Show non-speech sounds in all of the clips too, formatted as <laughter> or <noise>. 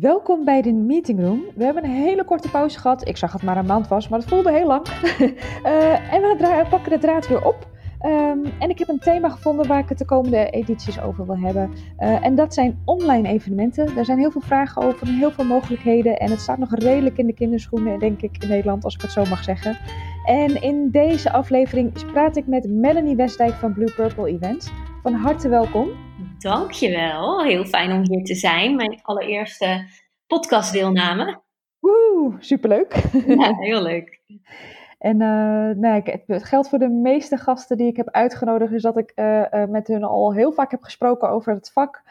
Welkom bij de meetingroom. We hebben een hele korte pauze gehad. Ik zag het maar een maand was, maar het voelde heel lang. uh, <laughs> en we pakken de draad weer op. Um, en ik heb een thema gevonden waar ik het de komende edities over wil hebben. Uh, en dat zijn online evenementen. Daar zijn heel veel vragen over en heel veel mogelijkheden. En het staat nog redelijk in de kinderschoenen, denk ik, in Nederland, als ik het zo mag zeggen. En in deze aflevering praat ik met Melanie Westdijk van Blue Purple Events. Van harte welkom. Dankjewel. Heel fijn om hier te zijn. Mijn allereerste podcastdeelname. Woe, superleuk. <laughs> Ja, heel leuk. En uh, nou, het geldt voor de meeste gasten die ik heb uitgenodigd, is dat ik uh, uh, met hun al heel vaak heb gesproken over het vak.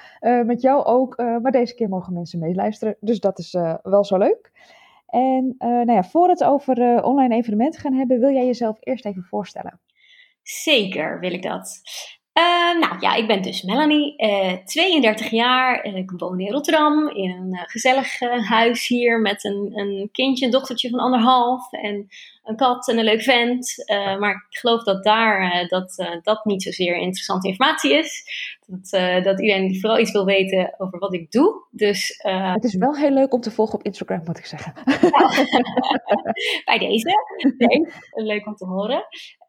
met jou ook, maar deze keer mogen mensen meeluisteren. Dus dat is wel zo leuk. En nou ja, voor het over online evenementen gaan hebben, wil jij jezelf eerst even voorstellen? Zeker wil ik dat. Uh, nou ja, ik ben dus Melanie, uh, 32 jaar. Uh, ik woon in Rotterdam in een gezellig huis hier met een, een kindje, een dochtertje van anderhalf en een kat en een leuk vent. maar ik geloof dat daar dat, dat niet zozeer interessante informatie is. Dat, dat iedereen vooral iets wil weten over wat ik doe. Dus, het is wel heel leuk om te volgen op Instagram, moet ik zeggen. <laughs> bij deze. Nee, leuk om te horen.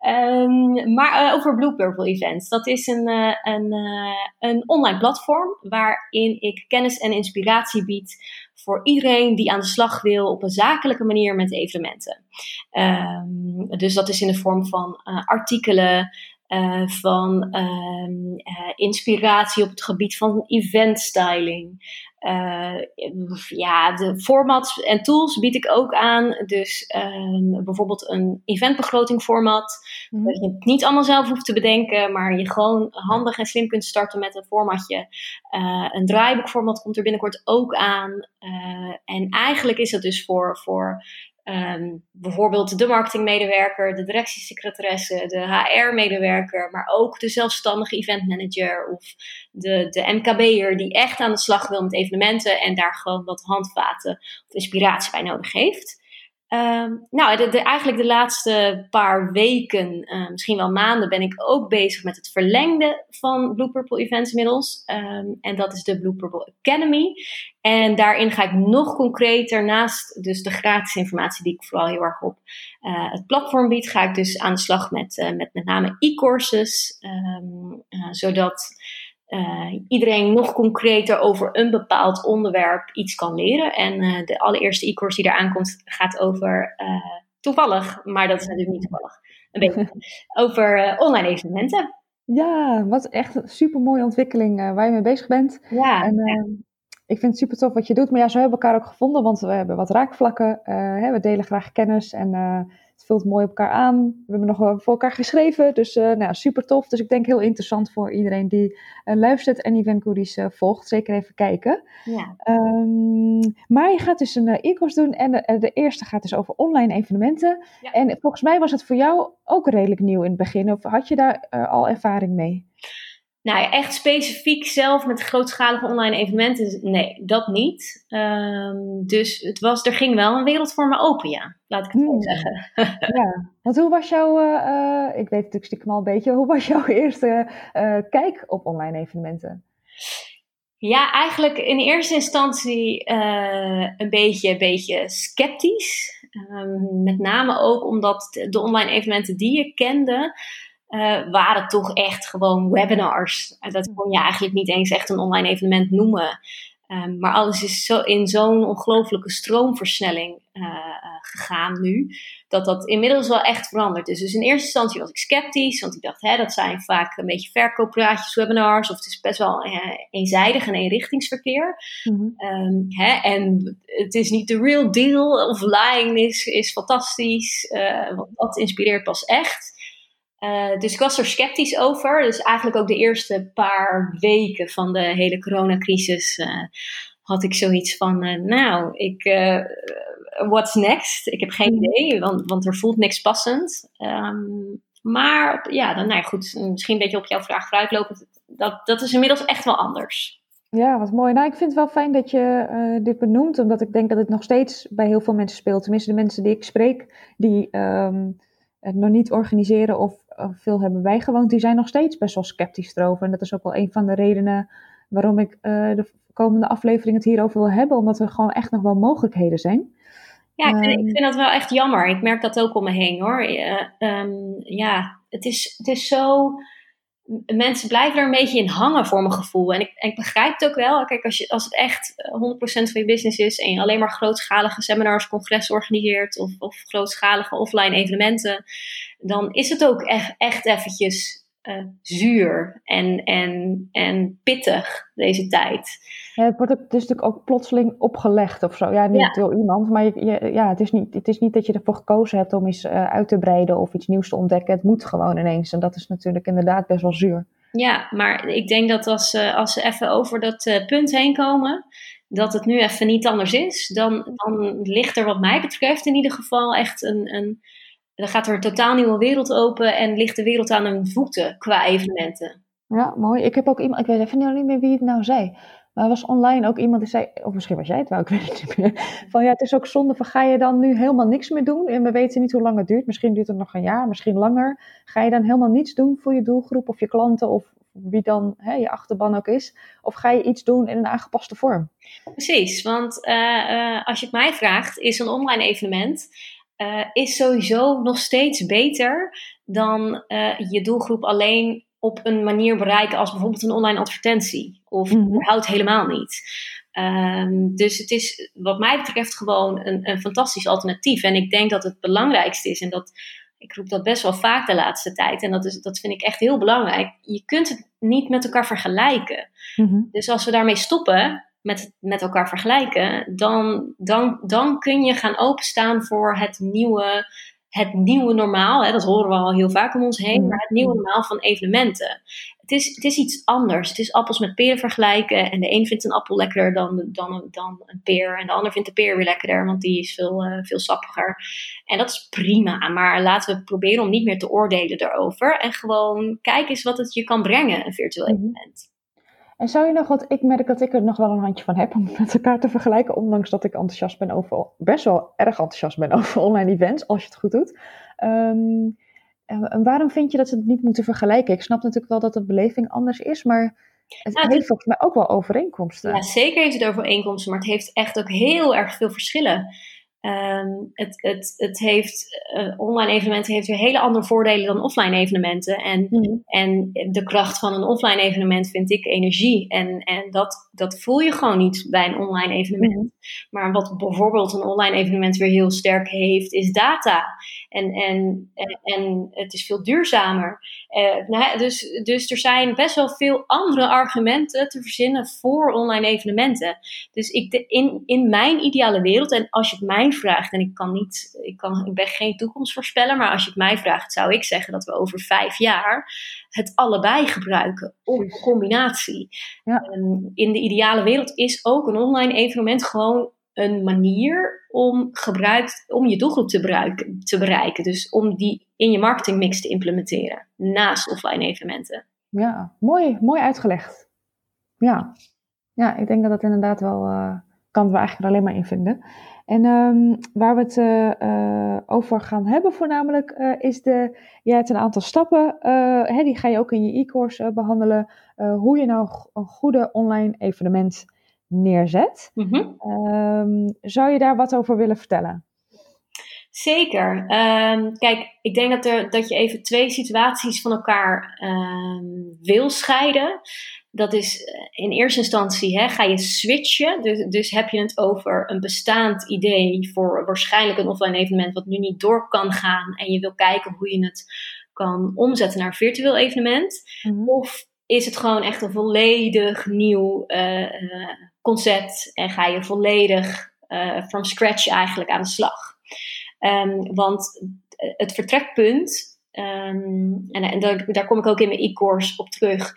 Um, maar uh, over Blue Purple Events. Dat is een, uh, een, uh, een online platform waarin ik kennis en inspiratie bied voor iedereen die aan de slag wil op een zakelijke manier met evenementen. Um, dus dat is in de vorm van artikelen, uh, van uh, inspiratie op het gebied van eventstyling. Uh, ja, de formats en tools bied ik ook aan. Dus ehm, bijvoorbeeld een eventbegroting format. Mm. Dat je het niet allemaal zelf hoeft te bedenken, maar je gewoon handig en slim kunt starten met een formatje. een draaiboekformat komt er binnenkort ook aan. en eigenlijk is dat dus voor, voor Um, bijvoorbeeld de marketingmedewerker, de directiesecretaresse, de HR-medewerker, maar ook de zelfstandige eventmanager of de, de MKB'er die echt aan de slag wil met evenementen en daar gewoon wat handvaten of inspiratie bij nodig heeft. Um, nou, eigenlijk de laatste paar weken, uh, misschien wel maanden, ben ik ook bezig met het verlengde van Blue Purple Events inmiddels. Um, en dat is de Blue Purple Academy. En daarin ga ik nog concreter, naast dus de gratis informatie die ik vooral heel erg op uh, het platform bied, ga ik dus aan de slag met uh, met, met name e-courses. Um, zodat uh, iedereen nog concreter over een bepaald onderwerp iets kan leren. En uh, de allereerste e-course die eraan komt gaat over, uh, toevallig, maar dat is natuurlijk niet toevallig, een beetje <laughs> over online evenementen. Ja, wat echt een super mooie ontwikkeling waar je mee bezig bent. Ja. En, ik vind het super tof wat je doet. Maar ja, zo hebben we elkaar ook gevonden, want we hebben wat raakvlakken. Hè, we delen graag kennis en het vult mooi op elkaar aan. We hebben nog wel voor elkaar geschreven. Dus uh, nou, super tof. Dus ik denk heel interessant voor iedereen die uh, luistert en Event Goodies uh, volgt. Zeker even kijken. Ja. Um, maar je gaat dus een e-course doen. En de, de, eerste gaat dus over online evenementen. Ja. En volgens mij was het voor jou ook redelijk nieuw in het begin. Of had je daar al ervaring mee? Nou ja, echt specifiek zelf met grootschalige online evenementen, nee, dat niet. Um, dus het was, er ging wel een wereld voor me open, ja. Laat ik het zo Hmm. zeggen. <laughs> ja, want hoe was jouw, uh, ik weet natuurlijk stiekem al een beetje, hoe was jouw <laughs> eerste uh, kijk op online evenementen? Ja, eigenlijk in eerste instantie uh, een beetje, beetje sceptisch. Um, met name ook omdat de online evenementen die ik kende, uh, waren toch echt gewoon webinars. Dat kon je eigenlijk niet eens echt een online evenement noemen. Um, maar alles is zo in zo'n ongelooflijke stroomversnelling uh, uh, gegaan nu, dat dat inmiddels wel echt veranderd is. Dus in eerste instantie was ik sceptisch, want ik dacht, hè, dat zijn vaak een beetje verkooppraatjes, webinars, of het is best wel eenzijdig en eenrichtingsverkeer. Um, hè, en het is niet de real deal, of lying is, is fantastisch, want dat inspireert pas echt. Uh, dus ik was er sceptisch over. Dus eigenlijk ook de eerste paar weken van de hele coronacrisis uh, had ik zoiets van, uh, nou, ik, what's next? Ik heb geen idee, want, want er voelt niks passend. Um, maar ja, dan, nou ja, goed, misschien een beetje op jouw vraag vooruitlopend. Dat, dat is inmiddels echt wel anders. Ja, wat mooi. Nou, ik vind het wel fijn dat je uh, dit benoemt, omdat ik denk dat het nog steeds bij heel veel mensen speelt. Tenminste, de mensen die ik spreek, die um, het nog niet organiseren of veel hebben bijgewoond, die zijn nog steeds best wel sceptisch erover. En dat is ook wel een van de redenen waarom ik uh, de komende aflevering het hierover wil hebben, omdat er gewoon echt nog wel mogelijkheden zijn. Ja, ik vind, ik ehm, vind dat wel echt jammer. Ik merk dat ook om me heen hoor. Uh, ja, het is, het is zo mensen blijven er een beetje in hangen voor mijn gevoel. En ik, ik begrijp het ook wel. Kijk, als, je, als het echt 100% van je business is en je alleen maar grootschalige seminars, congressen organiseert of, of grootschalige offline evenementen, dan is het ook echt, echt eventjes uh, zuur en, en, en pittig deze tijd. Ja, het, wordt ook, het is natuurlijk ook plotseling opgelegd of zo. Ja, niet door iemand, maar je, ja, het, is niet, het is niet dat je ervoor gekozen hebt om iets uh, uit te breiden of iets nieuws te ontdekken. Het moet gewoon ineens. En dat is natuurlijk inderdaad best wel zuur. Ja, maar ik denk dat als, uh, als ze even over dat punt heen komen, dat het nu even niet anders is, dan, dan ligt er wat mij betreft in ieder geval echt een, een dan gaat er een totaal nieuwe wereld open en ligt de wereld aan hun voeten qua evenementen. Ja, mooi. Ik heb ook iemand, ik weet even niet meer wie het nou zei. Maar er was online ook iemand die zei, of misschien was jij het wel, ik weet het niet meer. Van ja, het is ook zonde van ga je dan nu helemaal niks meer doen? En we weten niet hoe lang het duurt. Misschien duurt het nog een jaar, misschien langer. Ga je dan helemaal niets doen voor je doelgroep of je klanten of wie dan hè, je achterban ook is? Of ga je iets doen in een aangepaste vorm? Precies, want uh, uh, als je het mij vraagt, is een online evenement uh, is sowieso nog steeds beter dan uh, je doelgroep alleen op een manier bereiken als bijvoorbeeld een online advertentie. Of mm überhaupt helemaal niet. Um, dus het is wat mij betreft gewoon een, een fantastisch alternatief. En ik denk dat het belangrijkste is, en dat ik roep dat best wel vaak de laatste tijd. En dat, is, dat vind ik echt heel belangrijk. Je kunt het niet met elkaar vergelijken. Mm -hmm. Dus als we daarmee stoppen, met, met elkaar vergelijken, dan, dan, dan kun je gaan openstaan voor het nieuwe, het nieuwe normaal. Hè, dat horen we al heel vaak om ons heen, mm. maar het nieuwe normaal van evenementen. Het is, het is iets anders. Het is appels met peren vergelijken. En de een vindt een appel lekkerder dan, dan, dan een peer. En de ander vindt de peer weer lekkerder, want die is veel, uh, veel sappiger. En dat is prima. Maar laten we proberen om niet meer te oordelen daarover. En gewoon kijk eens wat het je kan brengen, een virtueel mm-hmm. evenement. En zou je nog, want ik merk dat ik er nog wel een handje van heb om met elkaar te vergelijken, ondanks dat ik enthousiast ben over, best wel erg enthousiast ben <laughs> over online events, als je het goed doet. Um, en waarom vind je dat ze het niet moeten vergelijken? Ik snap natuurlijk wel dat de beleving anders is, maar het nou, heeft volgens mij ook wel overeenkomsten. Ja, zeker heeft het overeenkomsten, maar het heeft echt ook heel erg veel verschillen. Um, het, het, het heeft, uh, online evenementen heeft weer hele andere voordelen dan offline evenementen. En, mm. en de kracht van een offline evenement vind ik energie. En, en dat, dat voel je gewoon niet bij een online evenement. Mm. Maar wat bijvoorbeeld een online evenement weer heel sterk heeft, is data. En, en, en, en het is veel duurzamer. Uh, nou, dus, dus er zijn best wel veel andere argumenten te verzinnen voor online evenementen. Dus ik de, in, in mijn ideale wereld, en als je het mij vraagt, en ik kan niet, ik, kan, ik ben geen toekomstvoorspeller, maar als je het mij vraagt, zou ik zeggen dat we over vijf jaar het allebei gebruiken, of combinatie. Ja. in de ideale wereld is ook een online evenement gewoon een manier om, gebruik, om je doelgroep te, bereiken, te bereiken. Dus om die in je marketingmix te implementeren, naast offline evenementen. Ja, mooi, mooi uitgelegd. Ja. ja, ik denk dat dat inderdaad wel, uh, kan we eigenlijk er alleen maar in vinden. En um, waar we het uh, over gaan hebben voornamelijk uh, is de, je hebt een aantal stappen, hè, die ga je ook in je e-course behandelen, hoe je nou een goede online evenement neerzet. Mm -hmm. um, zou je daar wat over willen vertellen? Zeker. Um, kijk, ik denk dat, er, dat je even twee situaties van elkaar wil scheiden. Dat is eh, in eerste instantie, hè, ga je switchen. Dus, dus heb je het over een bestaand idee voor waarschijnlijk een offline evenement wat nu niet door kan gaan. En je wil kijken hoe je het kan omzetten naar een virtueel evenement. Mm -hmm. Of is het gewoon echt een volledig nieuw uh, concept en ga je volledig uh, from scratch eigenlijk aan de slag. Um, want het vertrekpunt, um, en, en daar, daar, kom ik ook in mijn e-course op terug,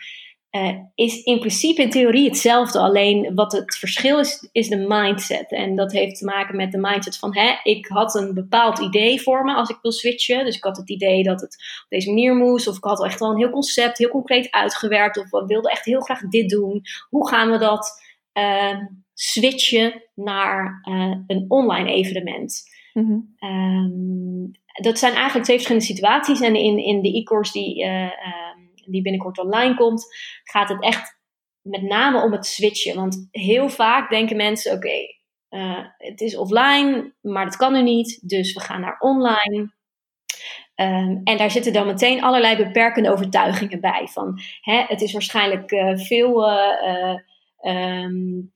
uh, is in principe in theorie hetzelfde. Alleen wat het verschil is, is de mindset. En dat heeft te maken met de mindset van, hè, ik had een bepaald idee voor me als ik wil switchen. Dus ik had het idee dat het op deze manier moest. Of ik had echt wel een heel concept, heel concreet uitgewerkt. Of ik wilde echt heel graag dit doen. Hoe gaan we dat uh, switchen naar uh, een online evenement? Mm-hmm. Um, dat zijn eigenlijk twee verschillende situaties. En in, in de e-course die uh, die binnenkort online komt, gaat het echt met name om het switchen. Want heel vaak denken mensen: oké, eh, het is offline, maar dat kan nu niet, dus we gaan naar online. Ehm, en daar zitten dan meteen allerlei beperkende overtuigingen bij. Van hè, het is waarschijnlijk uh, veel uh, um,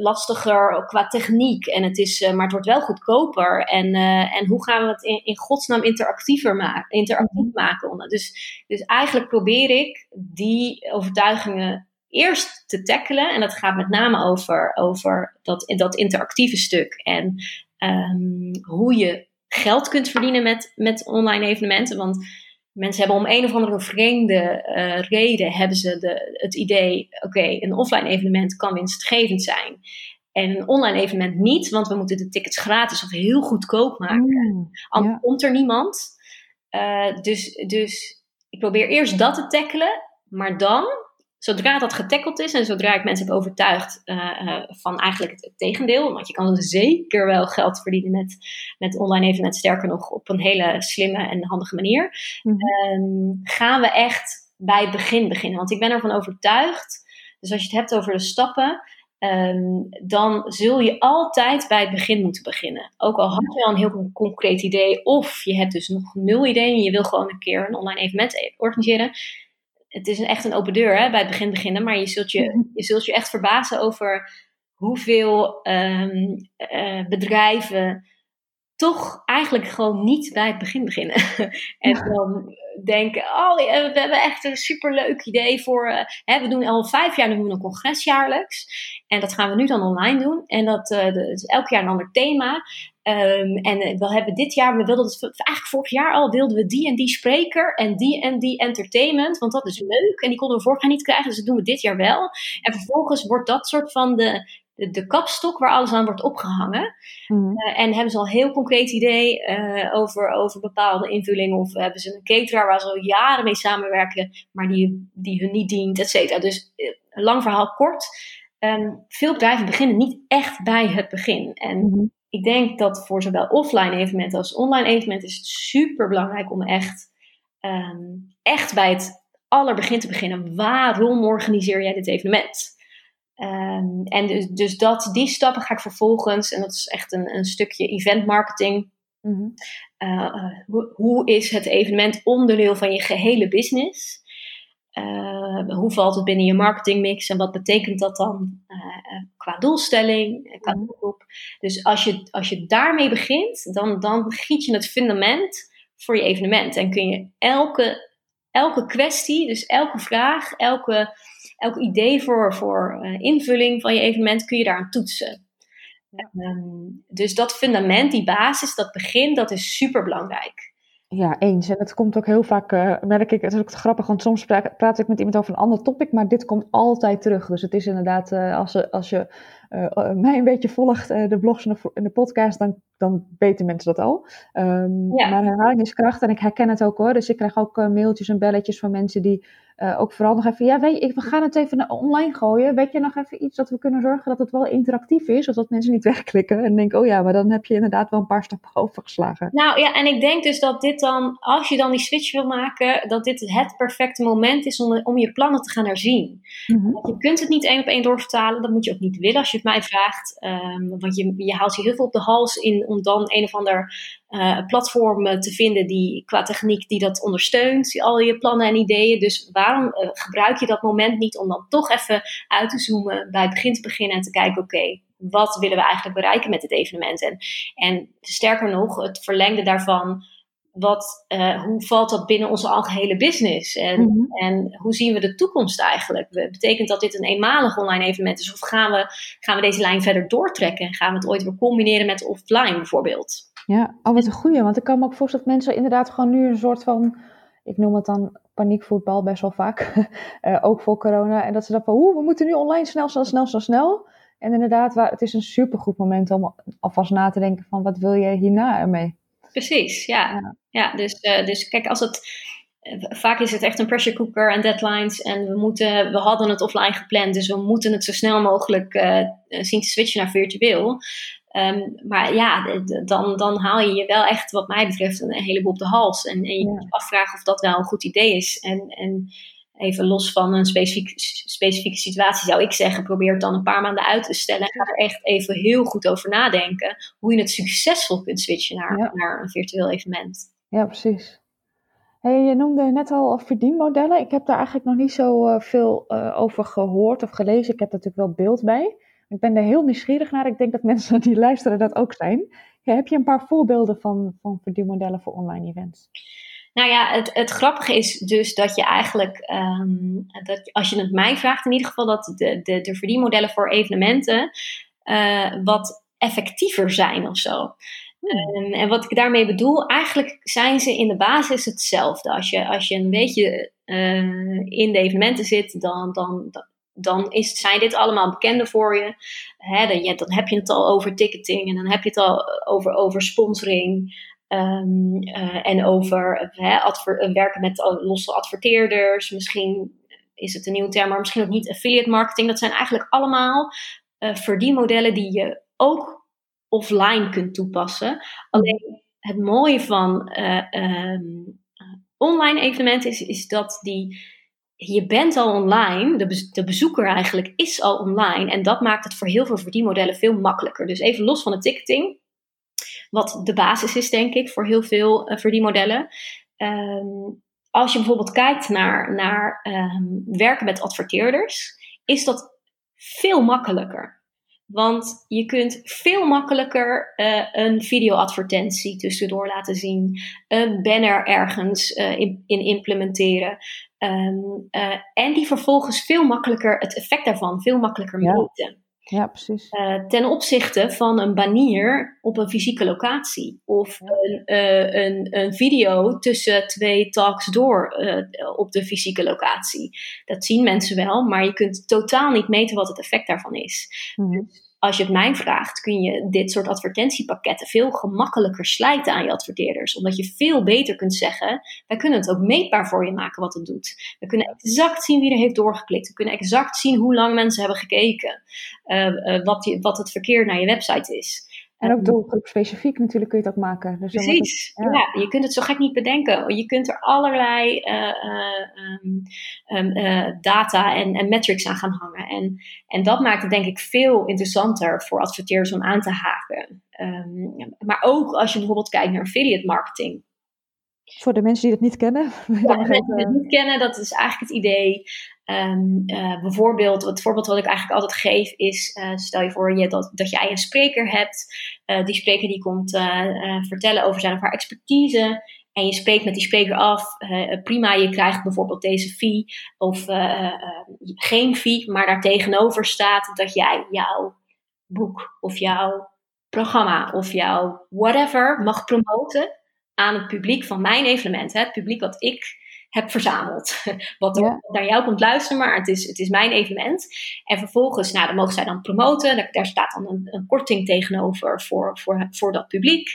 lastiger qua techniek. En het is, maar het wordt wel goedkoper. En, en hoe gaan we het in, in godsnaam interactiever maken, interactief mhm. maken? Dus, dus eigenlijk probeer ik die overtuigingen eerst te tackelen. En dat gaat met name over, over dat, dat interactieve stuk. En um, hoe je geld kunt verdienen met, met online evenementen. Want mensen hebben om een of andere vreemde uh, reden hebben ze de, het idee: oké, een offline evenement kan winstgevend zijn. En een online evenement niet, want we moeten de tickets gratis of heel goedkoop maken. Mm, Anders komt er niemand. Uh, dus, dus ik probeer eerst dat te tackelen, maar dan zodra dat getackeld is en zodra ik mensen heb overtuigd uh, van eigenlijk het, tegendeel, want je kan zeker wel geld verdienen met, met online evenementen, sterker nog op een hele slimme en handige manier, mhm. Ehm, gaan we echt bij het begin beginnen. Want ik ben ervan overtuigd, dus als je het hebt over de stappen, um, dan zul je altijd bij het begin moeten beginnen. Ook al had je al een heel concreet idee, of je hebt dus nog nul idee en je wil gewoon een keer een online evenement organiseren het is echt een open deur hè, bij het begin beginnen, maar je zult je, mhm. je, zult je echt verbazen over hoeveel um, uh, bedrijven toch eigenlijk gewoon niet bij het begin beginnen. <laughs> en dan denken, oh, we hebben echt een superleuk idee voor... Uh, hè, we doen al vijf jaar doen we een congres jaarlijks. En dat gaan we nu dan online doen. En dat uh, is elk jaar een ander thema. Um, en uh, we hebben dit jaar, we wilden het, eigenlijk vorig jaar al, wilden we die en die spreker en die en die entertainment. Want dat is leuk. En die konden we vorig jaar niet krijgen, dus dat doen we dit jaar wel. En vervolgens wordt dat soort van de, de, de kapstok waar alles aan wordt opgehangen. Mm. en hebben ze al een heel concreet idee uh, over, over bepaalde invullingen. Of hebben ze een cateraar waar ze al jaren mee samenwerken, maar die, die hun niet dient, et cetera. Dus een lang verhaal kort. Um, veel bedrijven beginnen niet echt bij het begin. En mm ik denk dat voor zowel offline evenementen als online evenementen is het super belangrijk om echt, um, echt bij het allerbegin te beginnen. Waarom organiseer jij dit evenement? Um, en dus, dus dat, die stappen ga ik vervolgens, en dat is echt een, een stukje event marketing. Mm uh, hoe, hoe, is het evenement onderdeel van je gehele business? Uh, hoe valt het binnen je marketingmix en wat betekent dat dan uh, qua doelstelling, qua mhm. doelgroep? Dus als je, als je daarmee begint, dan, dan giet je het fundament voor je evenement. En kun je elke, elke kwestie, dus elke vraag, elke, elk idee voor, voor uh, invulling van je evenement, kun je daaraan toetsen. Um, dus dat fundament, die basis, dat begin, dat is super belangrijk. Ja, eens. En het komt ook heel vaak, uh, merk ik, het is ook grappig, want soms praat, praat, ik met iemand over een ander topic, maar dit komt altijd terug. Dus het is inderdaad, uh, als, als je uh, mij een beetje volgt, de blogs en de, de, podcast, dan, dan weten mensen dat al. Um, ja. Maar herhaling is kracht en ik herken het ook hoor. Dus ik krijg ook mailtjes en belletjes van mensen die ook vooral nog even, ja, weet je, we gaan het even online gooien. Weet je nog even iets dat we kunnen zorgen dat het wel interactief is, zodat mensen niet <laughs> wegklikken en denken, oh ja, maar dan heb je inderdaad wel een paar stappen <laughs> overgeslagen. Nou ja, en ik denk dus dat dit dan, als je dan die switch wil maken, dat dit het perfecte moment is om, om je plannen te gaan herzien. Mm Je kunt het niet één op één doorvertalen, dat moet je ook niet willen als je het mij vraagt. Um, want je, je haalt je heel veel op de hals in om dan een of ander uh, platformen te vinden die qua techniek die dat ondersteunt, al je plannen en ideeën. Dus waarom uh, gebruik je dat moment niet om dan toch even uit te zoomen, bij het begin te beginnen en te kijken, oké, wat willen we eigenlijk bereiken met dit evenement? En, en sterker nog, het verlengde daarvan, wat, uh, hoe valt dat binnen onze algehele business? En, mm-hmm. en hoe zien we de toekomst eigenlijk? Betekent dat dit een eenmalig online evenement is? Of gaan we, gaan we deze lijn verder doortrekken? En gaan we het ooit weer combineren met offline bijvoorbeeld? Ja, oh wat een goeie. Want ik kan me ook voorstellen dat mensen inderdaad gewoon nu een soort van, ik noem het dan paniekvoetbal best wel vaak, uh, <laughs> ook voor corona. En dat ze dan van, we moeten nu online snel, snel, snel, snel, snel. En inderdaad, waar, het is een supergoed moment om alvast na te denken van, wat wil je hierna ermee? Precies, ja. Ja, dus, uh, dus kijk, als het eh, vaak is het echt een pressure cooker en deadlines. En we, moeten, we hadden het offline gepland, dus we moeten het zo snel mogelijk uh, zien te switchen naar virtueel. Um, maar ja, dan, dan haal je je wel echt, wat mij betreft, een, heleboel op de hals. En, en je moet je afvragen of dat wel een goed idee is. En, en even los van een specifiek, specifieke situatie, zou ik zeggen, probeer het dan een paar maanden uit te stellen. En ga er echt even heel goed over nadenken hoe je het succesvol kunt switchen naar, naar een virtueel evenement. Ja, precies. Hey, je noemde net al verdienmodellen. Ik heb daar eigenlijk nog niet zo uh, veel uh, over gehoord of gelezen. Ik heb natuurlijk wel beeld bij. Ik ben er heel nieuwsgierig naar. Ik denk dat <laughs> mensen die luisteren dat ook zijn. Heb je een paar voorbeelden van, van verdienmodellen voor online events? Nou ja, het, het grappige is dus dat je eigenlijk, um, dat, als je het mij vraagt in ieder geval, dat de, de, de verdienmodellen voor evenementen wat effectiever zijn of zo. Um, en wat ik daarmee bedoel, eigenlijk zijn ze in de basis hetzelfde. Als je, als je een beetje uh, in de evenementen zit, dan, dan, dan is, zijn dit allemaal bekende voor je. Hè, dan, dan, heb je het al over ticketing en dan heb je het al over, over sponsoring. Um, uh, en over hè, adver, werken met losse adverteerders. Misschien is het een nieuwe term, maar misschien ook niet affiliate marketing. Dat zijn eigenlijk allemaal uh, verdienmodellen die je ook offline kunt toepassen. Alleen het mooie van uh, um, online evenementen is, is dat die, je bent al online, de, de bezoeker eigenlijk is al online. En dat maakt het voor heel veel verdienmodellen veel makkelijker. Dus even los van de ticketing, wat de basis is denk ik voor heel veel uh, verdienmodellen. Um, als je bijvoorbeeld kijkt naar, naar um, werken met adverteerders, is dat veel makkelijker. Want je kunt veel makkelijker uh, een videoadvertentie tussendoor laten zien, een banner ergens uh, in, in, implementeren. Um, uh, en die vervolgens veel makkelijker, het effect daarvan, veel makkelijker meten. Ja. Ja, precies. Uh, ten opzichte van een banier op een fysieke locatie. Of een, uh, een, een, video tussen twee talks door uh, op de fysieke locatie. Dat zien mensen wel, maar je kunt totaal niet meten wat het effect daarvan is. Mm -hmm als je het mij vraagt, kun je dit soort advertentiepakketten veel gemakkelijker slijten aan je adverteerders. Omdat je veel beter kunt zeggen: wij kunnen het ook meetbaar voor je maken wat het doet. We kunnen exact zien wie er heeft doorgeklikt. We kunnen exact zien hoe lang mensen hebben gekeken. Uh, uh, wat, wat het verkeer naar je website is. En ook doelgroep specifiek natuurlijk kun je het ook maken. Dus Precies, het, ja. ja. Je kunt het zo gek niet bedenken. Je kunt er allerlei uh, um, uh, data en, en, metrics aan gaan hangen. En, en dat maakt het denk ik veel interessanter voor adverteerders om aan te haken. Um, maar ook als je bijvoorbeeld kijkt naar affiliate marketing. Voor de mensen die het niet kennen. <laughs> Ja, de mensen die het niet kennen, dat is eigenlijk het idee. Um, uh, bijvoorbeeld, het voorbeeld wat ik eigenlijk altijd geef is, uh, stel je voor je dat, dat jij een spreker hebt. Uh, die spreker die komt vertellen over zijn of haar expertise. En je spreekt met die spreker af, prima, je krijgt bijvoorbeeld deze fee of geen fee, maar daar tegenover staat dat jij jouw boek of jouw programma of jouw whatever mag promoten aan het publiek van mijn evenement. Hè? Het publiek wat ik heb verzameld. <laughs> Wat er naar jou komt luisteren, maar het is, het is mijn evenement. En vervolgens, nou, dan mogen zij dan promoten. Daar, daar staat dan een, een, korting tegenover voor, voor, voor dat publiek.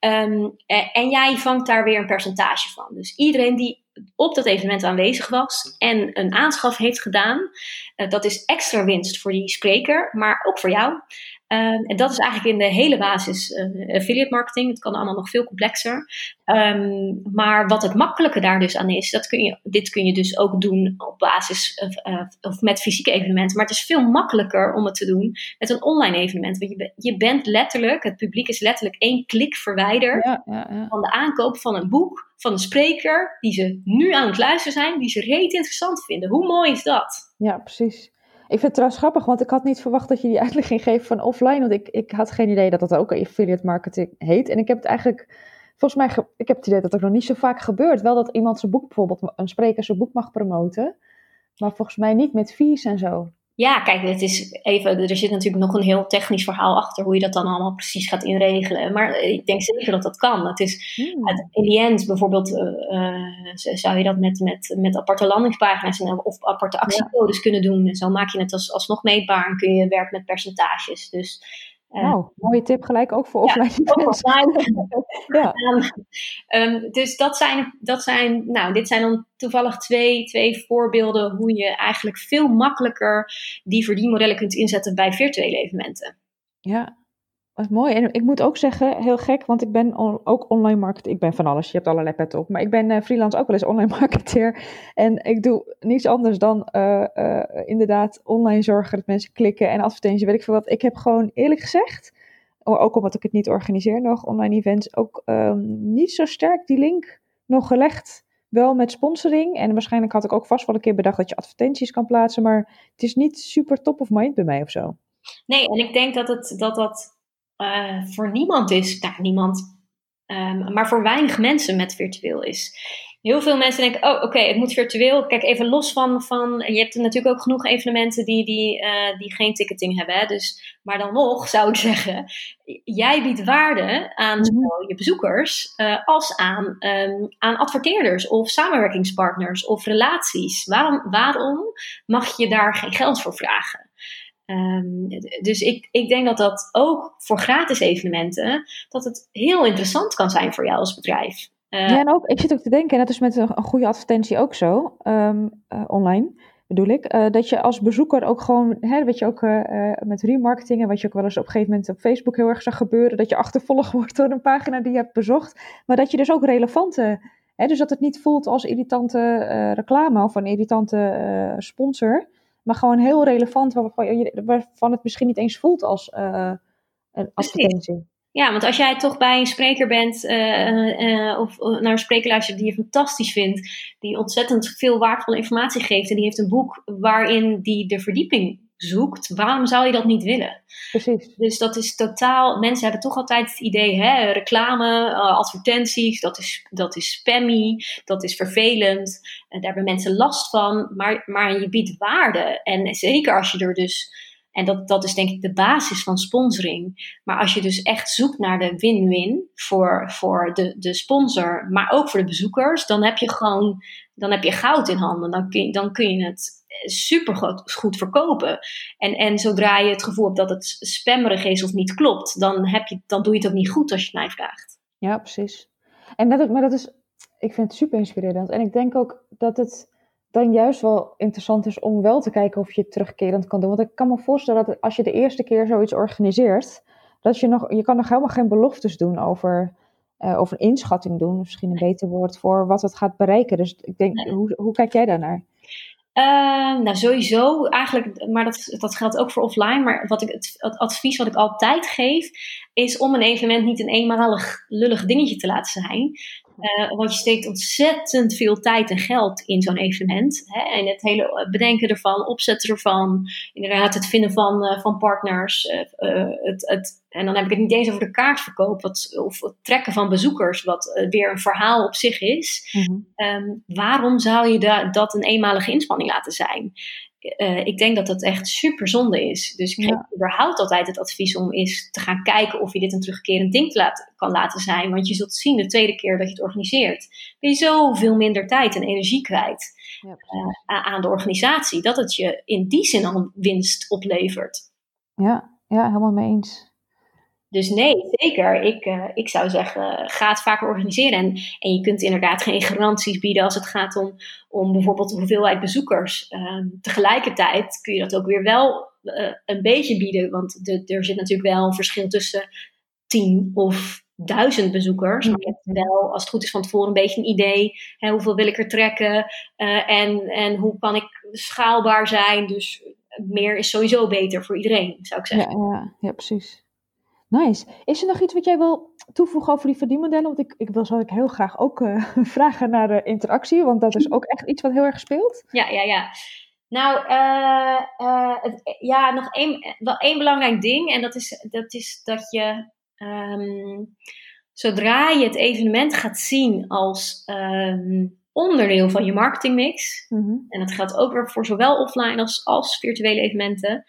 Um, en jij vangt daar weer een percentage van. Dus iedereen die op dat evenement aanwezig was en een aanschaf heeft gedaan, uh, dat is extra winst voor die spreker, maar ook voor jou. Um, en dat is eigenlijk in de hele basis uh, affiliate marketing. Het kan allemaal nog veel complexer. Um, maar wat het makkelijke daar dus aan is, dat kun je, dit kun je dus ook doen op basis uh, of met fysieke evenementen. Maar het is veel makkelijker om het te doen met een online evenement. Want je, je bent letterlijk, het publiek is letterlijk één klik verwijderd ja, ja, ja. van de aankoop van een boek, van een spreker die ze nu aan het luisteren zijn, die ze reet interessant vinden. Hoe mooi is dat? Ja, precies. Ik vind het trouwens grappig, want ik had niet verwacht dat je die uitleg ging geven van offline. Want ik, ik had geen idee dat dat ook affiliate marketing heet. En ik heb het eigenlijk, volgens mij, ik heb het idee dat het nog niet zo vaak gebeurt. Wel dat iemand zijn boek bijvoorbeeld, een spreker zijn boek mag promoten. Maar volgens mij niet met fees en zo. Ja, kijk, het is even, er zit natuurlijk nog een heel technisch verhaal achter hoe je dat dan allemaal precies gaat inregelen. Maar ik denk zeker dat dat kan. Het is, hmm. in die end bijvoorbeeld, uh, zou je dat met, met, met aparte landingspagina's of aparte actiecodes kunnen doen. En zo maak je het als, alsnog meetbaar en kun je werken met percentages. Dus Oh, mooie tip gelijk ook voor offline ja, offline. <laughs> ja. <laughs> Um, dus dat zijn, dat zijn, nou, dit zijn dan toevallig twee, twee voorbeelden hoe je eigenlijk veel makkelijker die verdienmodellen kunt inzetten bij virtuele evenementen. Ja, Wat mooi. En ik moet ook zeggen, heel gek, want ik ben ook online marketer. Ik ben van alles, je hebt allerlei petten op. Maar ik ben uh, freelance ook wel eens online <laughs> marketeer. En ik doe niets anders dan uh, uh, inderdaad online zorgen dat mensen klikken en advertenties, weet ik veel wat. Ik heb gewoon eerlijk gezegd, ook omdat ik het niet organiseer nog, online events, ook um, niet zo sterk die link nog gelegd. Wel met sponsoring. En waarschijnlijk had ik ook vast wel een keer bedacht dat je advertenties kan plaatsen. Maar het is niet super top of mind bij mij of zo. Nee, en ik denk dat het, dat, dat uh, voor niemand is, nou niemand, um, maar voor weinig mensen met virtueel is. Heel veel mensen denken, oh oké, okay, het moet virtueel. Kijk, even los van, van je hebt natuurlijk ook genoeg evenementen die, die, uh, die geen ticketing hebben. Hè? Dus, maar dan nog <laughs> zou ik zeggen, jij biedt waarde aan mhm. zowel je bezoekers uh, als aan, um, aan adverteerders of samenwerkingspartners of relaties. Waarom, waarom mag je daar geen geld voor vragen? Um, dus ik, ik denk dat dat ook voor gratis evenementen, dat het heel interessant kan zijn voor jou als bedrijf. Uh, ja, en ook, ik zit ook te denken, en dat is met een, goede advertentie ook zo, um, uh, online bedoel ik, uh, dat je als bezoeker ook gewoon, hè, weet je ook met remarketing en wat je ook wel eens op een gegeven moment op Facebook heel erg zag gebeuren, dat je achtervolgd <laughs> wordt door een pagina die je hebt bezocht, maar dat je dus ook relevante, hè, dus dat het niet voelt als irritante reclame of een irritante sponsor, maar gewoon heel relevant, waarvan, waarvan het misschien niet eens voelt als uh, een advertentie. Ja, want als jij toch bij een spreker bent uh, uh, of naar een spreker luistert die je fantastisch vindt, die ontzettend veel waardevolle informatie geeft en die heeft een boek waarin die de verdieping zoekt, waarom zou je dat niet willen? Precies. Dus dat is totaal, mensen hebben toch altijd het idee, hè, reclame, uh, advertenties, dat is, dat is spammy, dat is vervelend, en daar hebben mensen last van, maar, maar je biedt waarde. En zeker als je er dus, en dat, dat is denk ik de basis van sponsoring, maar als je dus echt zoekt naar de win-win voor, voor de, de sponsor, maar ook voor de bezoekers, dan heb je gewoon, dan heb je goud in handen, dan kun, dan kun je het super goed, verkopen. En, en zodra je het gevoel hebt dat het spammerig is of niet klopt, dan, heb je, dan doe je het ook niet goed als je het mij vraagt. Ja, precies. En dat, maar dat is, ik vind het super inspirerend. En ik denk ook dat het dan juist wel interessant is om wel te kijken of je het terugkerend kan doen. Want ik kan me voorstellen dat als je de eerste keer zoiets organiseert, dat je nog, je kan nog helemaal geen beloftes doen over, uh, over een inschatting doen. Misschien een beter woord voor wat het gaat bereiken. Dus ik denk, hoe, hoe kijk jij daarnaar? Uh, nou, sowieso eigenlijk, maar dat, dat geldt ook voor offline. Maar wat ik, het, advies wat ik altijd geef, is om een evenement niet een eenmalig lullig dingetje te laten zijn. Uh, want je steekt ontzettend veel tijd en geld in zo'n evenement. Hè? En het hele bedenken ervan, opzetten ervan, inderdaad het vinden van, uh, van partners. Uh, het, het, en dan heb ik het niet eens over de kaartverkoop wat, of het trekken van bezoekers, wat weer een verhaal op zich is. Mm-hmm. Um, waarom zou je da dat een eenmalige inspanning laten zijn? Uh, ik denk dat dat echt super zonde is. Dus ik geef ja. überhaupt altijd het advies om eens te gaan kijken of je dit een terugkerend ding laat, kan laten zijn. Want je zult zien de tweede keer dat je het organiseert, ben je zoveel minder tijd en energie kwijt ja, uh, aan de organisatie. Dat het je in die zin al winst oplevert. Ja, ja helemaal mee eens. Dus nee, zeker. Ik, uh, ik zou zeggen, ga het vaker organiseren. En, en je kunt inderdaad geen garanties bieden als het gaat om, om bijvoorbeeld de hoeveelheid bezoekers. Uh, tegelijkertijd kun je dat ook weer wel uh, een beetje bieden. Want er zit natuurlijk wel een verschil tussen tien of duizend bezoekers. Maar je hebt wel, als het goed is, van tevoren een beetje een idee. Hè, hoeveel wil ik er trekken? Uh, en, en hoe kan ik schaalbaar zijn? Dus meer is sowieso beter voor iedereen, zou ik zeggen. Ja, ja, ja precies. Nice. Is er nog iets wat jij wil toevoegen over die verdienmodellen? Want ik, ik wil zou ik heel graag ook uh, <laughs> vragen naar de interactie, want dat is ook echt iets wat heel erg speelt. Ja, ja, ja. Nou, uh, uh, het, ja, nog één, wel één belangrijk ding. En dat is dat, is dat je, um, zodra je het evenement gaat zien als um, onderdeel van je marketingmix, mm -hmm. en dat geldt ook weer voor zowel offline als, als virtuele evenementen,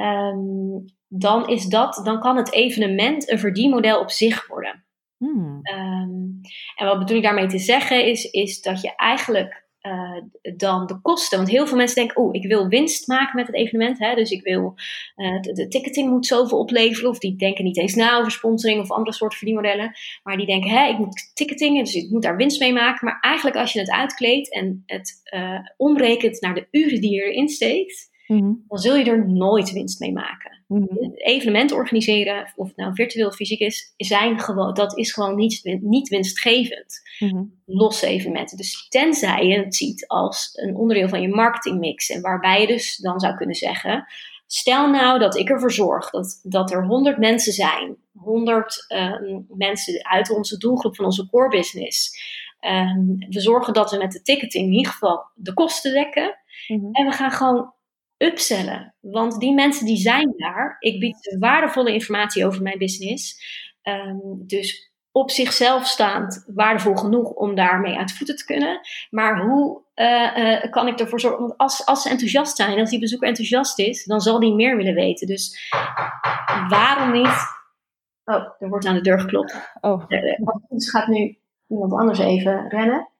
um, dan, is dat, dan kan het evenement een verdienmodel op zich worden. Hmm. Um, en wat bedoel ik daarmee te zeggen is, is dat je eigenlijk uh, dan de kosten, want heel veel mensen denken, oh, ik wil winst maken met het evenement, hè, dus ik wil, uh, de, de, ticketing moet zoveel opleveren, of die denken niet eens na over sponsoring of andere soorten verdienmodellen, maar die denken, hè, ik moet ticketing, dus ik moet daar winst mee maken, maar eigenlijk als je het uitkleedt en het uh, omrekent naar de uren die je erin steekt, mhm. dan zul je er nooit winst mee maken. Mm Evenementen organiseren, of het nou virtueel of fysiek is, zijn gewoon, dat is gewoon niet, niet winstgevend. Mhm. Losse evenementen. Dus tenzij je het ziet als een onderdeel van je marketingmix, en waarbij je dus dan zou kunnen zeggen. Stel nou dat ik ervoor zorg dat, dat er 100 mensen zijn, 100 ehm, mensen uit onze doelgroep van onze core business. Ehm, we zorgen dat we met de ticketing in ieder geval de kosten dekken. Mhm. En we gaan gewoon upsellen. Want die mensen die zijn daar. Ik bied waardevolle informatie over mijn business. Ehm, dus op zichzelf staand waardevol genoeg om daarmee uit voeten te kunnen. Maar hoe uh, uh, kan ik ervoor zorgen? Want als, als ze enthousiast zijn, als die bezoeker enthousiast is, dan zal die meer willen weten. Dus waarom niet? Oh, er wordt aan de deur geklopt. Oh. Dus gaat nu iemand anders even rennen.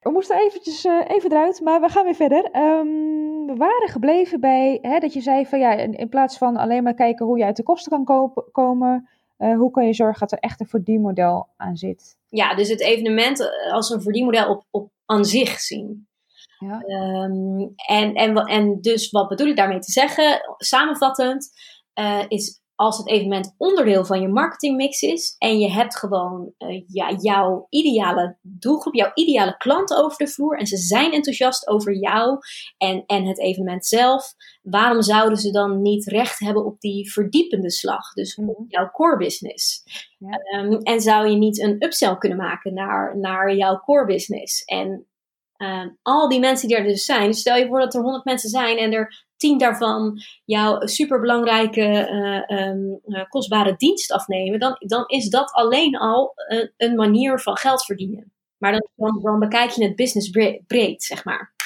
We moesten eventjes uh, even eruit, maar we gaan weer verder. Um, we waren gebleven bij hè, dat je zei van ja, in, in, plaats van alleen maar kijken hoe je uit de kosten kan kopen, komen, uh, hoe kan je zorgen dat er echt een verdienmodel aan zit? Ja, dus het evenement eh, als een verdienmodel op, op aan zich zien. Ja. Um, en, en, en dus wat bedoel ik daarmee te zeggen? Samenvattend uh, is als het evenement onderdeel van je marketingmix is en je hebt gewoon uh, ja, jouw ideale doelgroep, jouw ideale klanten over de vloer en ze zijn enthousiast over jou en, en het evenement zelf, waarom zouden ze dan niet recht hebben op die verdiepende slag, dus op mhm. jouw core business? Ja. Um, en zou je niet een upsell kunnen maken naar, naar jouw core business? En uh, al die mensen die er dus zijn, stel je voor dat er 100 mensen zijn en er tien daarvan jouw superbelangrijke, uh, um, kostbare dienst afnemen, dan, dan is dat alleen al een, een manier van geld verdienen. Maar dan, dan bekijk je het business breed, zeg maar.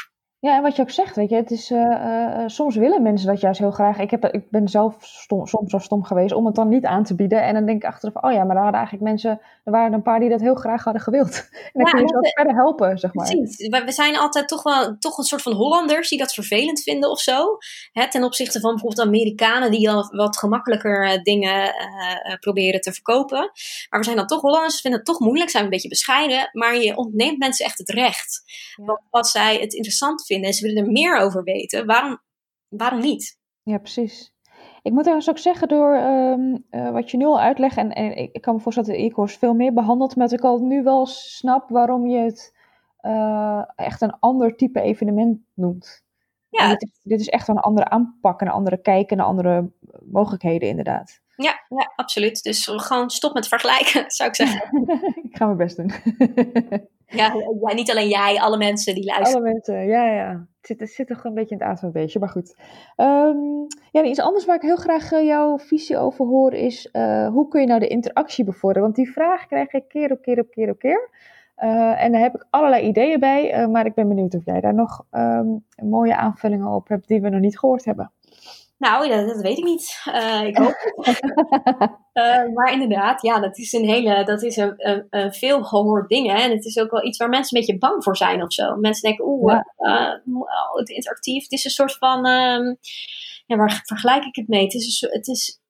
Ja, en wat je ook zegt, weet je, het is, uh, soms willen mensen dat juist heel graag. Ik, heb, ik ben zelf stom, soms zo stom geweest om het dan niet aan te bieden. En dan denk ik achteraf, oh ja, maar er waren eigenlijk mensen, er waren een paar die dat heel graag hadden gewild. <laughs> En dan kun je ze ook verder helpen, zeg maar. Precies. We zijn altijd toch wel toch een soort van Hollanders die dat vervelend vinden of zo. Hè, ten opzichte van bijvoorbeeld Amerikanen die al wat gemakkelijker dingen uh, proberen te verkopen. Maar we zijn dan toch Hollanders, vinden het toch moeilijk, zijn we een beetje bescheiden. Maar je ontneemt mensen echt het recht. Ja. Wat zij het interessant vinden vinden en ze willen er meer over weten, waarom, waarom niet? Ja, precies. Ik moet trouwens ook zeggen, door ehm, eh, wat je nu al uitlegt, en, en ik, kan me voorstellen dat de e-course veel meer behandelt, maar dat ik al nu wel snap waarom je het uh, echt een ander type evenement noemt. Ja. Dit is, dit, is, echt een andere aanpak, een andere kijk en andere mogelijkheden inderdaad. Ja, ja, absoluut. Dus gewoon stop met vergelijken, <laughs> zou ik zeggen. <laughs> ik ga mijn best doen. <laughs> Ja, ja, niet alleen jij, alle mensen die luisteren. Alle mensen, ja, ja. Het zit, het zit toch een beetje in het beestje, maar goed. Um, ja, iets anders waar ik heel graag uh, jouw visie over hoor is, uh, hoe kun je nou de interactie bevorderen? Want die vraag krijg ik keer op keer op keer op keer. Uh, en daar heb ik allerlei ideeën bij, maar ik ben benieuwd of jij daar nog um, mooie aanvullingen op hebt die we nog niet gehoord hebben. Nou, dat, dat weet ik niet. Uh, ik hoop uh, <laughs> maar inderdaad, ja, dat is een hele, dat is een, een, een veel gehoord ding. Hè? En het is ook wel iets waar mensen een beetje bang voor zijn of zo. Mensen denken, oeh, ja. uh, het interactief. Het is een soort van, um, ja, waar vergelijk ik het mee? Het is, een, het is,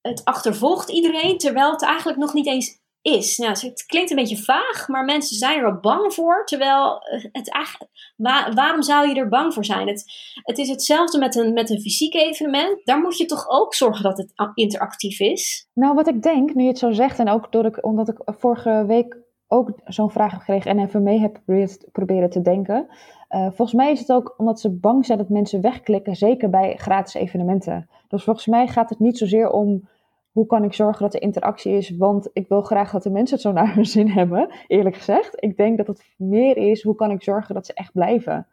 het achtervolgt iedereen, terwijl het eigenlijk nog niet eens is. Nou, het klinkt een beetje vaag, maar mensen zijn er wel bang voor. Terwijl het eigenlijk, waarom zou je er bang voor zijn? Het, het is hetzelfde met een, met een fysiek evenement. Daar moet je toch ook zorgen dat het interactief is? Nou, wat ik denk, nu je het zo zegt, en ook door ik, omdat ik vorige week ook zo'n vraag heb gekregen en even mee heb proberen te denken. Uh, volgens mij is het ook omdat ze bang zijn dat mensen wegklikken, zeker bij gratis evenementen. Dus volgens mij gaat het niet zozeer om hoe kan ik zorgen dat er interactie is? Want ik wil graag dat de mensen het zo naar hun zin hebben, eerlijk gezegd. Ik denk dat het meer is, hoe kan ik zorgen dat ze echt blijven?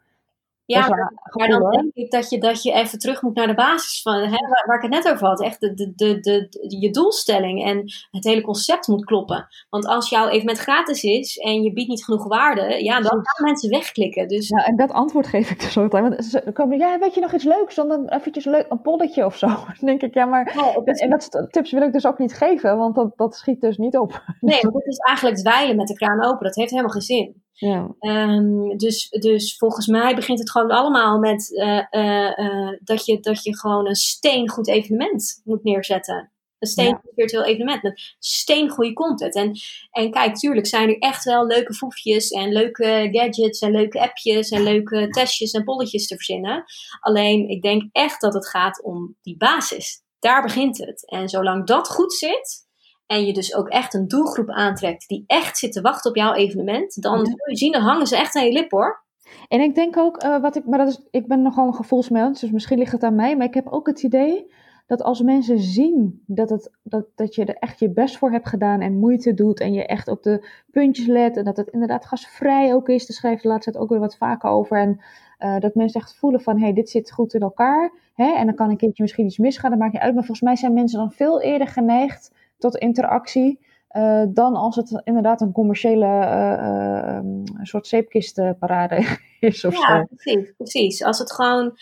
Ja, maar, dan denk ik dat je, dat je even terug moet naar de basis van hè, waar, ik het net over had. Echt de, de, de, de, je doelstelling en het hele concept moet kloppen. Want als jouw evenement gratis is en je biedt niet genoeg waarde, ja, dan gaan mensen wegklikken. Dus... Ja, en dat antwoord geef ik dus altijd. Want ze komen, ja, weet je nog iets leuks? Dan eventjes leuk, een polletje of zo. <laughs> Dan denk ik, ja, maar en dat tips wil ik dus ook niet geven, want dat, dat schiet dus niet op. Nee, <laughs> want dat is eigenlijk dweilen met de kraan open. Dat heeft helemaal geen zin. Ja. Um, dus, dus volgens mij begint het gewoon allemaal met uh, uh, uh, dat, je, dat je gewoon een steengoed evenement moet neerzetten. Een steengoed virtueel evenement met steengoede content. En, en kijk, tuurlijk zijn er echt wel leuke foefjes en leuke gadgets en leuke appjes en leuke testjes en polletjes te verzinnen. Alleen, ik denk echt dat het gaat om die basis. Daar begint het. En zolang dat goed zit, en je dus ook echt een doelgroep aantrekt die echt zit te wachten op jouw evenement, dan zul je zien, dan hangen ze echt aan je lip hoor. En ik denk ook, uh, wat ik, maar dat is, ik ben nogal een gevoelsmens, dus misschien ligt het aan mij, maar ik heb ook het idee dat als mensen zien dat, het, dat, dat je er echt je best voor hebt gedaan en moeite doet en je echt op de puntjes let en dat het inderdaad gasvrij ook is, daar schrijft de laatste tijd ook weer wat vaker over en uh, dat mensen echt voelen van, hé, hey, dit zit goed in elkaar hè, en dan kan een keertje misschien iets misgaan, dat maakt niet uit, maar volgens mij zijn mensen dan veel eerder geneigd tot interactie. Uh, dan als het inderdaad een commerciële uh, uh, soort zeepkistparade <laughs> is of ja, precies, precies. Als het gewoon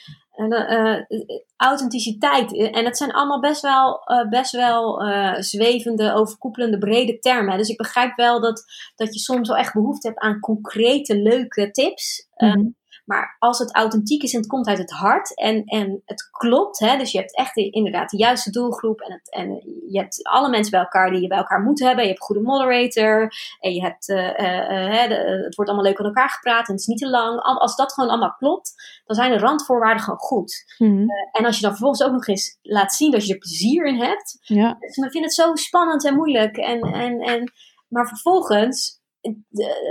authenticiteit, en het zijn allemaal best wel, best wel zwevende, overkoepelende, brede termen. Dus ik begrijp wel dat, dat je soms wel echt behoefte hebt aan concrete, leuke tips. Mm -hmm. Maar als het authentiek is en het komt uit het hart en, en het klopt, hè, dus je hebt echt inderdaad de juiste doelgroep en, het, en je hebt alle mensen bij elkaar die je bij elkaar moet hebben. Je hebt een goede moderator en je hebt, uh, uh, de, het wordt allemaal leuk aan elkaar gepraat en het is niet te lang. Als dat gewoon allemaal klopt, dan zijn de randvoorwaarden gewoon goed. Mm -hmm. en als je dan vervolgens ook nog eens laat zien dat je er plezier in hebt, ja. dus vind het zo spannend en moeilijk. En, en, en, maar vervolgens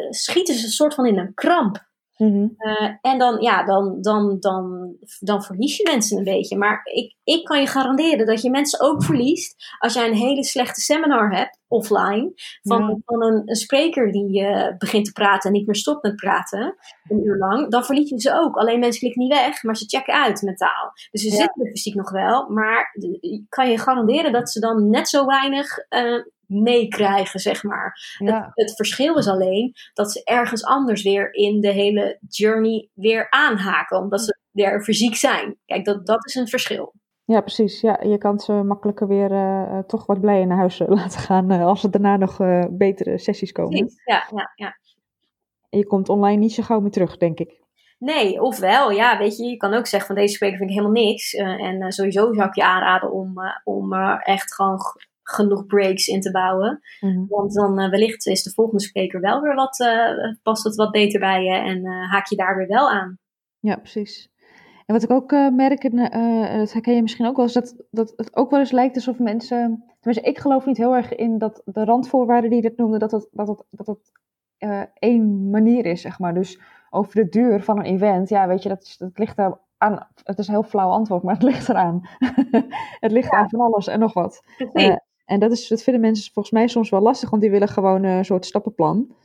schieten ze een soort van in een kramp. Mm-hmm. Uh, en dan, ja, dan, dan, dan, dan verlies je mensen een beetje. Maar ik, ik kan je garanderen dat je mensen ook verliest als jij een hele slechte seminar hebt, offline, van, ja. van een, een, spreker die uh, begint te praten en niet meer stopt met praten, een uur lang. Dan verlies je ze ook. Alleen mensen klikken niet weg, maar ze checken uit mentaal. Dus ze ja. zitten er fysiek nog wel, maar ik kan je garanderen dat ze dan net zo weinig uh, meekrijgen, zeg maar. Ja. Het, het, verschil is alleen dat ze ergens anders weer in de hele journey weer aanhaken, omdat ze er fysiek zijn. Kijk, dat, dat is een verschil. Ja, precies. Ja, je kan ze makkelijker weer uh, toch wat blijer naar huis <laughs> laten gaan uh, als er daarna nog uh, betere sessies komen. Precies. Ja, ja, ja. En je komt online niet zo gauw meer terug, denk ik. Nee, ofwel, ja, weet je, je kan ook zeggen van deze spreker vind ik helemaal niks. en sowieso zou ik je aanraden om, om echt gewoon genoeg breaks in te bouwen. Mm-hmm. Want dan uh, wellicht is de volgende spreker wel weer wat, uh, past het wat beter bij je en uh, haak je daar weer wel aan. Ja, precies. En wat ik ook merk, en dat herken je misschien ook wel, is dat, dat het ook wel eens lijkt alsof mensen. Tenminste, ik geloof niet heel erg in dat de randvoorwaarden die je dat noemde, dat dat het, dat het één manier is, zeg maar. Dus over de duur van een event, ja, weet je, dat, dat ligt daar aan. Het is een heel flauw antwoord, maar het ligt eraan. <laughs> het ligt ja. aan van alles en nog wat. Uh, en dat, is, dat vinden mensen volgens mij soms wel lastig, want die willen gewoon een soort stappenplan.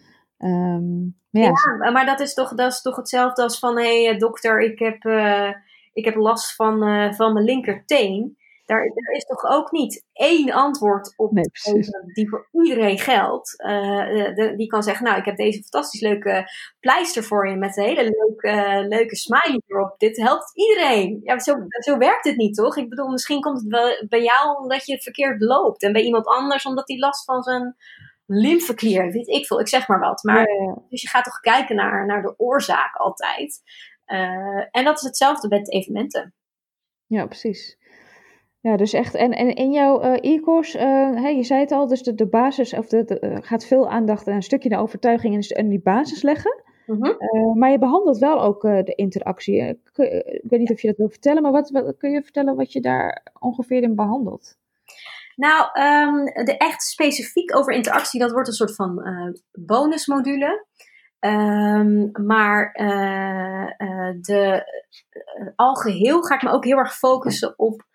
Maar ja, maar dat is, toch, dat is toch hetzelfde als van: hé hey, dokter, ik heb, uh, ik heb last van, van mijn linkerteen. Daar, daar, is toch ook niet één antwoord op nee, die voor iedereen geldt. Uh, de, die kan zeggen, nou, ik heb deze fantastisch leuke pleister voor je met een hele leuke, leuke smiley erop. Dit helpt iedereen. Ja, zo, zo werkt het niet, toch? Ik bedoel, misschien komt het wel bij jou omdat je het verkeerd loopt. En bij iemand anders omdat hij last van zijn lymfeklier, weet ik veel. Ik zeg maar wat. Maar, ja, ja. Dus je gaat toch kijken naar, naar de oorzaak altijd. Uh, en dat is hetzelfde met evenementen. Ja, precies. Ja, dus echt, en, en in jouw uh, e-course, uh, hey, je zei het al, dus de, de basis, of de, de uh, gaat veel aandacht aan een stukje de overtuiging en, en die basis leggen. -hmm. maar je behandelt wel ook de interactie. Ik, ik, weet niet of je dat wil vertellen, maar wat, wat, kun je vertellen wat je daar ongeveer in behandelt? Nou, um, de echt specifiek over interactie, dat wordt een soort van bonusmodule. Um, maar de, algeheel ga ik me ook heel erg focussen op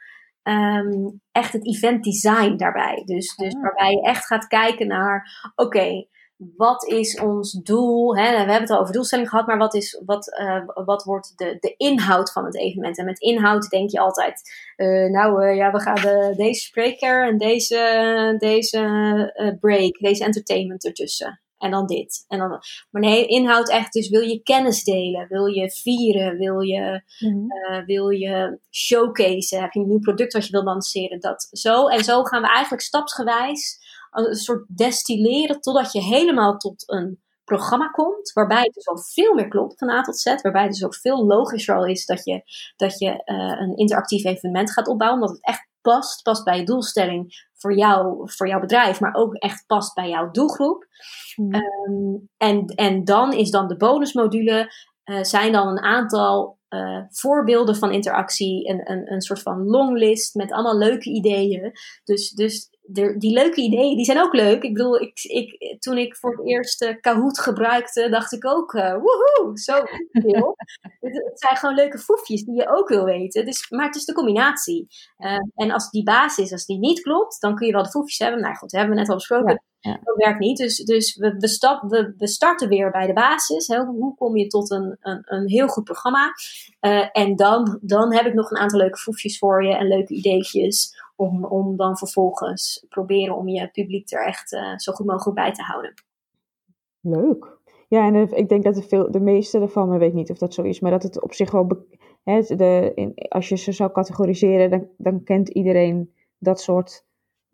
um, echt het event design daarbij. Dus, dus ah. waarbij je echt gaat kijken naar, oké, okay, wat is ons doel? Hè? We hebben het al over doelstelling gehad, maar wat, is, wat, uh, wat wordt de, de inhoud van het evenement? En met inhoud denk je altijd, uh, nou uh, ja, we gaan de, deze spreker en deze, deze break, deze entertainment ertussen. En dan dit. En dan, maar nee, inhoud echt. Dus wil je kennis delen? Wil je vieren? Wil je, mm-hmm. uh, wil je showcase? Heb je een nieuw product wat je wil lanceren? Dat zo. En zo gaan we eigenlijk stapsgewijs een soort destilleren totdat je helemaal tot een programma komt, waarbij het dus al veel meer klopt van A tot Z, waarbij het dus ook veel logischer al is dat je, dat je uh, een interactief evenement gaat opbouwen, omdat het echt past. Past bij je doelstelling voor jou, voor jouw bedrijf, maar ook echt past bij jouw doelgroep. Mhm. Ehm, en, en dan is dan de bonusmodule, eh, zijn dan een aantal eh, voorbeelden van interactie, een, een, een soort van longlist met allemaal leuke ideeën. Dus, dus de, die leuke ideeën, die zijn ook leuk. Ik bedoel, ik, ik, toen ik voor het eerst uh, Kahoot gebruikte, dacht ik ook, uh, woehoe, zo veel. <laughs> het, het, zijn gewoon leuke foefjes die je ook wil weten. Dus, maar het is de combinatie. Uh, en als die basis, als die niet klopt, dan kun je wel de foefjes hebben. Nou goed, dat hebben we net al besproken. Ja, ja. Dat werkt niet. Dus, dus we, we, stap, we, we starten weer bij de basis. Hè. Hoe kom je tot een, een, een heel goed programma? en dan, dan heb ik nog een aantal leuke foefjes voor je en leuke ideetjes om, om dan vervolgens proberen om je publiek er echt uh, zo goed mogelijk bij te houden. Leuk. Ja, en ik denk dat de, veel, de meeste ervan, ik weet niet of dat zo is, maar dat het op zich wel, hè, de, in, als je ze zou categoriseren, dan, dan kent iedereen dat soort,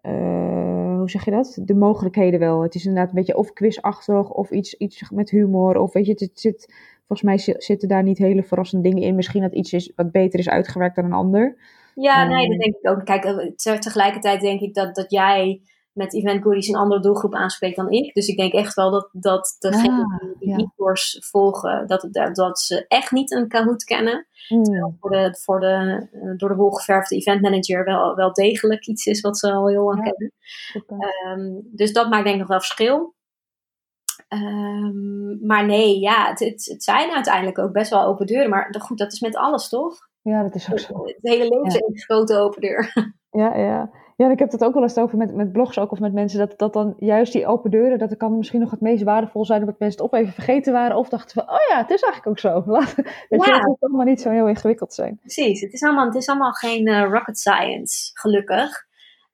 uh, hoe zeg je dat? De mogelijkheden wel. Het is inderdaad een beetje of quizachtig of iets, iets met humor, of weet je, het, zit, volgens mij zitten daar niet hele verrassende dingen in. Misschien dat iets is wat beter is uitgewerkt dan een ander. Ja, nee, dat denk ik ook. Kijk, tegelijkertijd denk ik dat, dat jij met Event Goodies een andere doelgroep aanspreekt dan ik. Dus ik denk echt wel dat, dat degenen ah, die de e-course volgen, dat, dat ze echt niet een Kahoot kennen. Hmm. Terwijl voor de, voor de door de wol geverfde event manager wel, wel degelijk iets is wat ze al heel lang ja, kennen. Um, dus dat maakt denk ik nog wel verschil. Um, maar nee, ja, het, het, het, zijn uiteindelijk ook best wel open deuren. Maar goed, dat is met alles toch? Ja, dat is ook zo. Het hele leven is een grote open deur. <laughs> Ja, ja. Ja, en ik heb het ook wel eens over met, met blogs ook of met mensen, dat, dat dan juist die open deuren, dat kan misschien nog het meest waardevol zijn, omdat mensen het of even vergeten waren of dachten van, oh ja, het is eigenlijk ook zo. <laughs> Laat, ja. het moet allemaal niet zo heel ingewikkeld zijn. Precies, het is allemaal, het is allemaal geen uh, rocket science, gelukkig.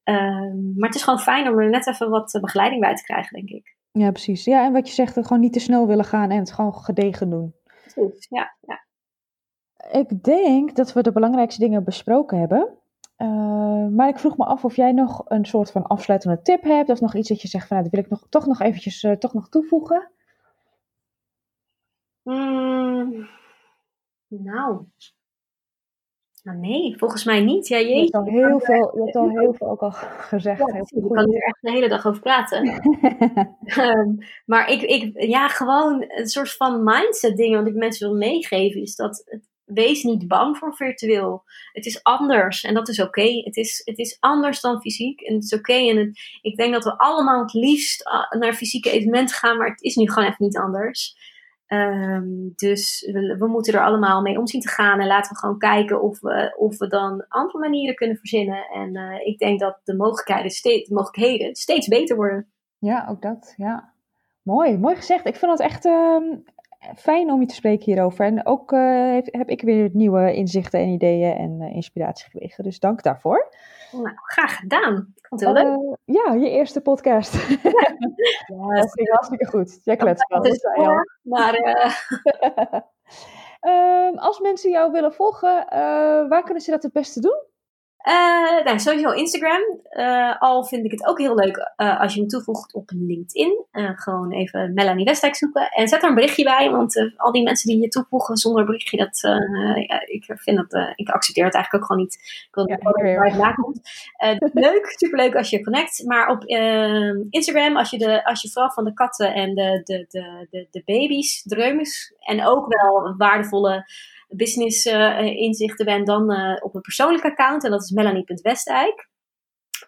Um, maar het is gewoon fijn om er net even wat begeleiding bij te krijgen, denk ik. Ja, precies. Ja, en wat je zegt, gewoon niet te snel willen gaan en het gewoon gedegen doen. Precies, ja. ja. Ik denk dat we de belangrijkste dingen besproken hebben. Uh, maar ik vroeg me af of jij nog een soort van afsluitende tip hebt. Of nog iets dat je zegt van nou, dat wil ik nog, toch nog eventjes uh, toch nog toevoegen. Mm, nou. nou. nee, volgens mij niet. Ja, je, hebt al heel veel, je hebt al heel veel ook al gezegd. Ja, ik kan er echt de hele dag over praten. um, <laughs> maar ik, ik, ja, gewoon een soort van mindset dingen wat ik mensen wil meegeven. Is dat het, wees niet bang voor virtueel. Het is anders en dat is oké. Het, is, het is anders dan fysiek en het is oké. En het, ik denk dat we allemaal het liefst ah, naar fysieke evenementen gaan, maar het is nu gewoon even niet anders. Um, dus we, moeten er allemaal mee om zien te gaan en laten we gewoon kijken of we, of we dan andere manieren kunnen verzinnen. En uh, ik denk dat de mogelijkheden, steeds, de mogelijkheden steeds beter worden. Ja, ook dat. Ja. Mooi, mooi gezegd. Ik vind het echt uh, fijn om je te spreken hierover. En ook uh, heb, ik weer nieuwe inzichten en ideeën en uh, inspiratie gekregen. Dus dank daarvoor. Nou, graag gedaan. Ik vond het heel leuk. Uh, ja, je eerste podcast. Ja, <laughs> ja dat ging hartstikke goed. Jij kletst wel. Ja, maar... um, <laughs> als mensen jou willen volgen, waar kunnen ze dat het beste doen? Uh, nou, sowieso Instagram. Uh, al vind ik het ook heel leuk uh, als je me toevoegt op LinkedIn. gewoon even Melanie Westdijk zoeken. En zet er een berichtje bij, want al die mensen die je toevoegen zonder berichtje, dat, ja, ik vind dat, ik accepteer het eigenlijk ook gewoon niet. Ik wil ja, waar het nakomt. <laughs> leuk, superleuk als je connect. Maar op Instagram, als je, de, als je vooral van de katten en de, de, de, de, de baby's, dreumes en ook wel waardevolle business uh, inzichten ben dan uh, op een persoonlijk account. En dat is melanie.westijk.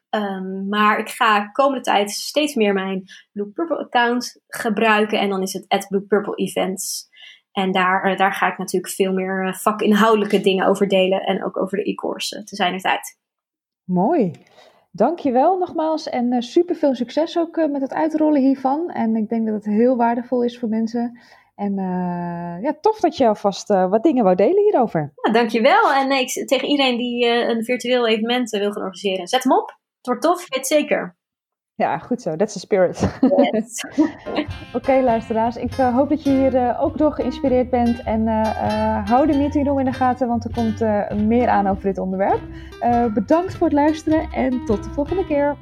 Um, maar ik ga komende tijd steeds meer mijn Blue Purple account gebruiken. En dan is het at Blue Purple Events. En daar, uh, daar ga ik natuurlijk veel meer vakinhoudelijke dingen over delen. En ook over de e-course te zijn er tijd. Mooi. Dankjewel nogmaals en super veel succes ook met het uitrollen hiervan. En ik denk dat het heel waardevol is voor mensen. En uh, ja, tof dat je alvast uh, wat dingen wou delen hierover. Ja, dankjewel. En ik, tegen iedereen die uh, een virtueel evenement wil gaan organiseren, zet hem op. Het wordt tof, weet zeker. Ja, goed zo. That's the spirit. Yes. <laughs> <laughs> Oké, okay, luisteraars. Ik hoop dat je hier ook door geïnspireerd bent. En hou de meeting room in de gaten, want er komt meer aan over dit onderwerp. bedankt voor het luisteren en tot de volgende keer.